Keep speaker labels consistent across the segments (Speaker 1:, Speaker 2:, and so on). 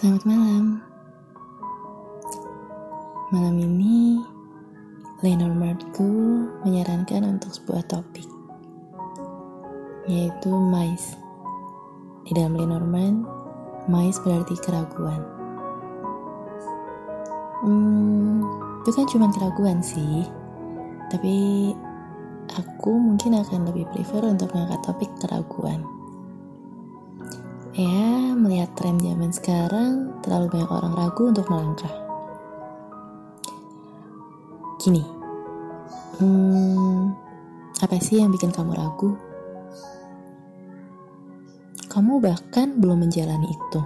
Speaker 1: Selamat malam. Malam ini, Lenormandku menyarankan untuk sebuah topik, yaitu mais. Di dalam Lenormand, mais berarti keraguan. Hmm, bukan cuma keraguan sih, tapi aku mungkin akan lebih prefer untuk mengangkat topik keraguan. Ya, melihat tren zaman sekarang, terlalu banyak orang ragu untuk melangkah. Gini, hmm, apa sih yang bikin kamu ragu? Kamu bahkan belum menjalani itu.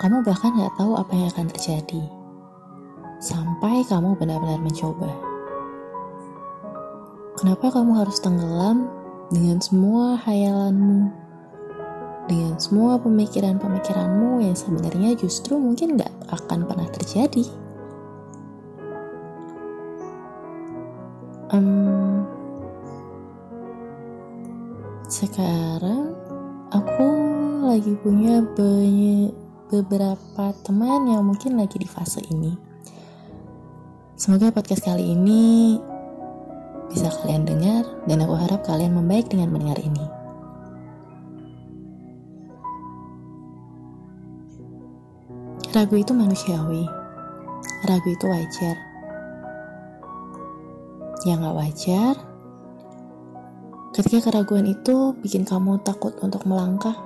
Speaker 1: Kamu bahkan gak tahu apa yang akan terjadi. Sampai kamu benar-benar mencoba. Kenapa kamu harus tenggelam dengan semua hayalanmu, dengan semua pemikiran-pemikiranmu yang sebenarnya justru mungkin gak akan pernah terjadi? Um, sekarang aku lagi punya banyak beberapa teman yang mungkin lagi di fase ini. Semoga podcast kali ini bisa kalian dengar dan aku harap kalian membaik dengan mendengar ini. Ragu itu manusiawi. Ragu itu wajar. Yang gak wajar, ketika keraguan itu bikin kamu takut untuk melangkah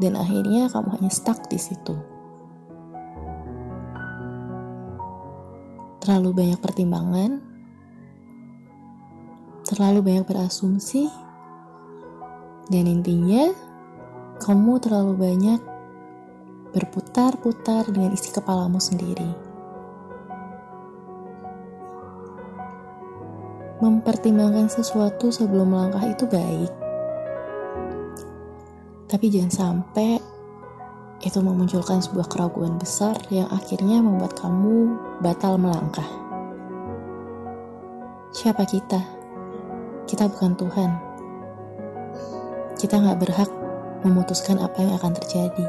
Speaker 1: dan akhirnya kamu hanya stuck di situ. Terlalu banyak pertimbangan, terlalu banyak berasumsi, dan intinya kamu terlalu banyak berputar-putar dengan isi kepalamu sendiri. Mempertimbangkan sesuatu sebelum melangkah itu baik, tapi jangan sampai itu memunculkan sebuah keraguan besar yang akhirnya membuat kamu batal melangkah. Siapa kita? Kita bukan Tuhan. Kita nggak berhak memutuskan apa yang akan terjadi.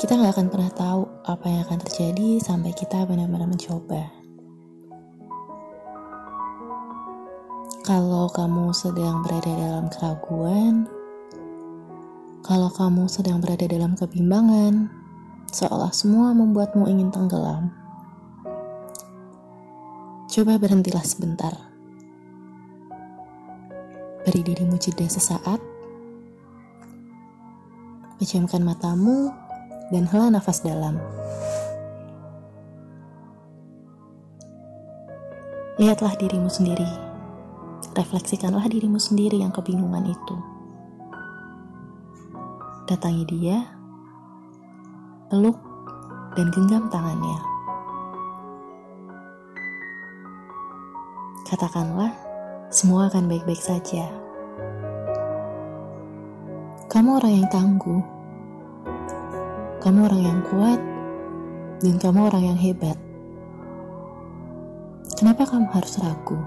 Speaker 1: Kita nggak akan pernah tahu apa yang akan terjadi sampai kita benar-benar mencoba. Kalau kamu sedang berada dalam keraguan, kalau kamu sedang berada dalam kebimbangan, seolah semua membuatmu ingin tenggelam, coba berhentilah sebentar. Beri dirimu jeda sesaat, pejamkan matamu, dan hela nafas dalam. Lihatlah dirimu sendiri, refleksikanlah dirimu sendiri yang kebingungan itu datangi dia, peluk, dan genggam tangannya. Katakanlah, semua akan baik-baik saja. Kamu orang yang tangguh, kamu orang yang kuat, dan kamu orang yang hebat. Kenapa kamu harus ragu?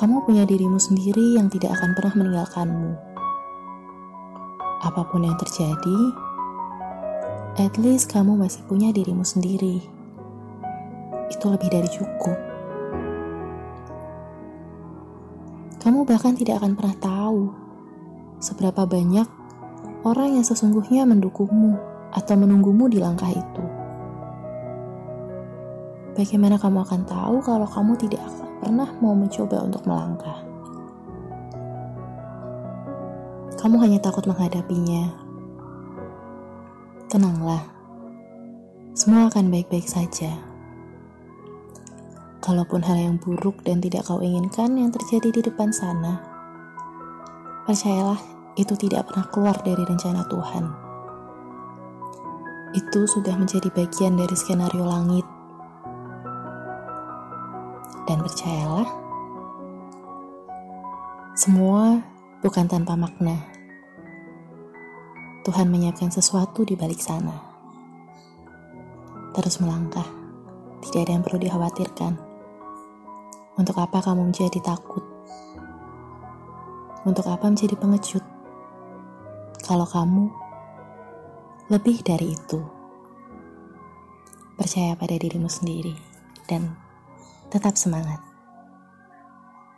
Speaker 1: Kamu punya dirimu sendiri yang tidak akan pernah meninggalkanmu apa pun yang terjadi, at least kamu masih punya dirimu sendiri. Itu lebih dari cukup. Kamu bahkan tidak akan pernah tahu seberapa banyak orang yang sesungguhnya mendukungmu atau menunggumu di langkah itu. Bagaimana kamu akan tahu kalau kamu tidak pernah mau mencoba untuk melangkah? kamu hanya takut menghadapinya. Tenanglah, semua akan baik-baik saja. Kalaupun hal yang buruk dan tidak kau inginkan yang terjadi di depan sana, percayalah itu tidak pernah keluar dari rencana Tuhan. Itu sudah menjadi bagian dari skenario langit. Dan percayalah, semua bukan tanpa makna. Tuhan menyiapkan sesuatu di balik sana. Terus melangkah, tidak ada yang perlu dikhawatirkan. Untuk apa kamu menjadi takut? Untuk apa menjadi pengecut? Kalau kamu lebih dari itu, percaya pada dirimu sendiri dan tetap semangat.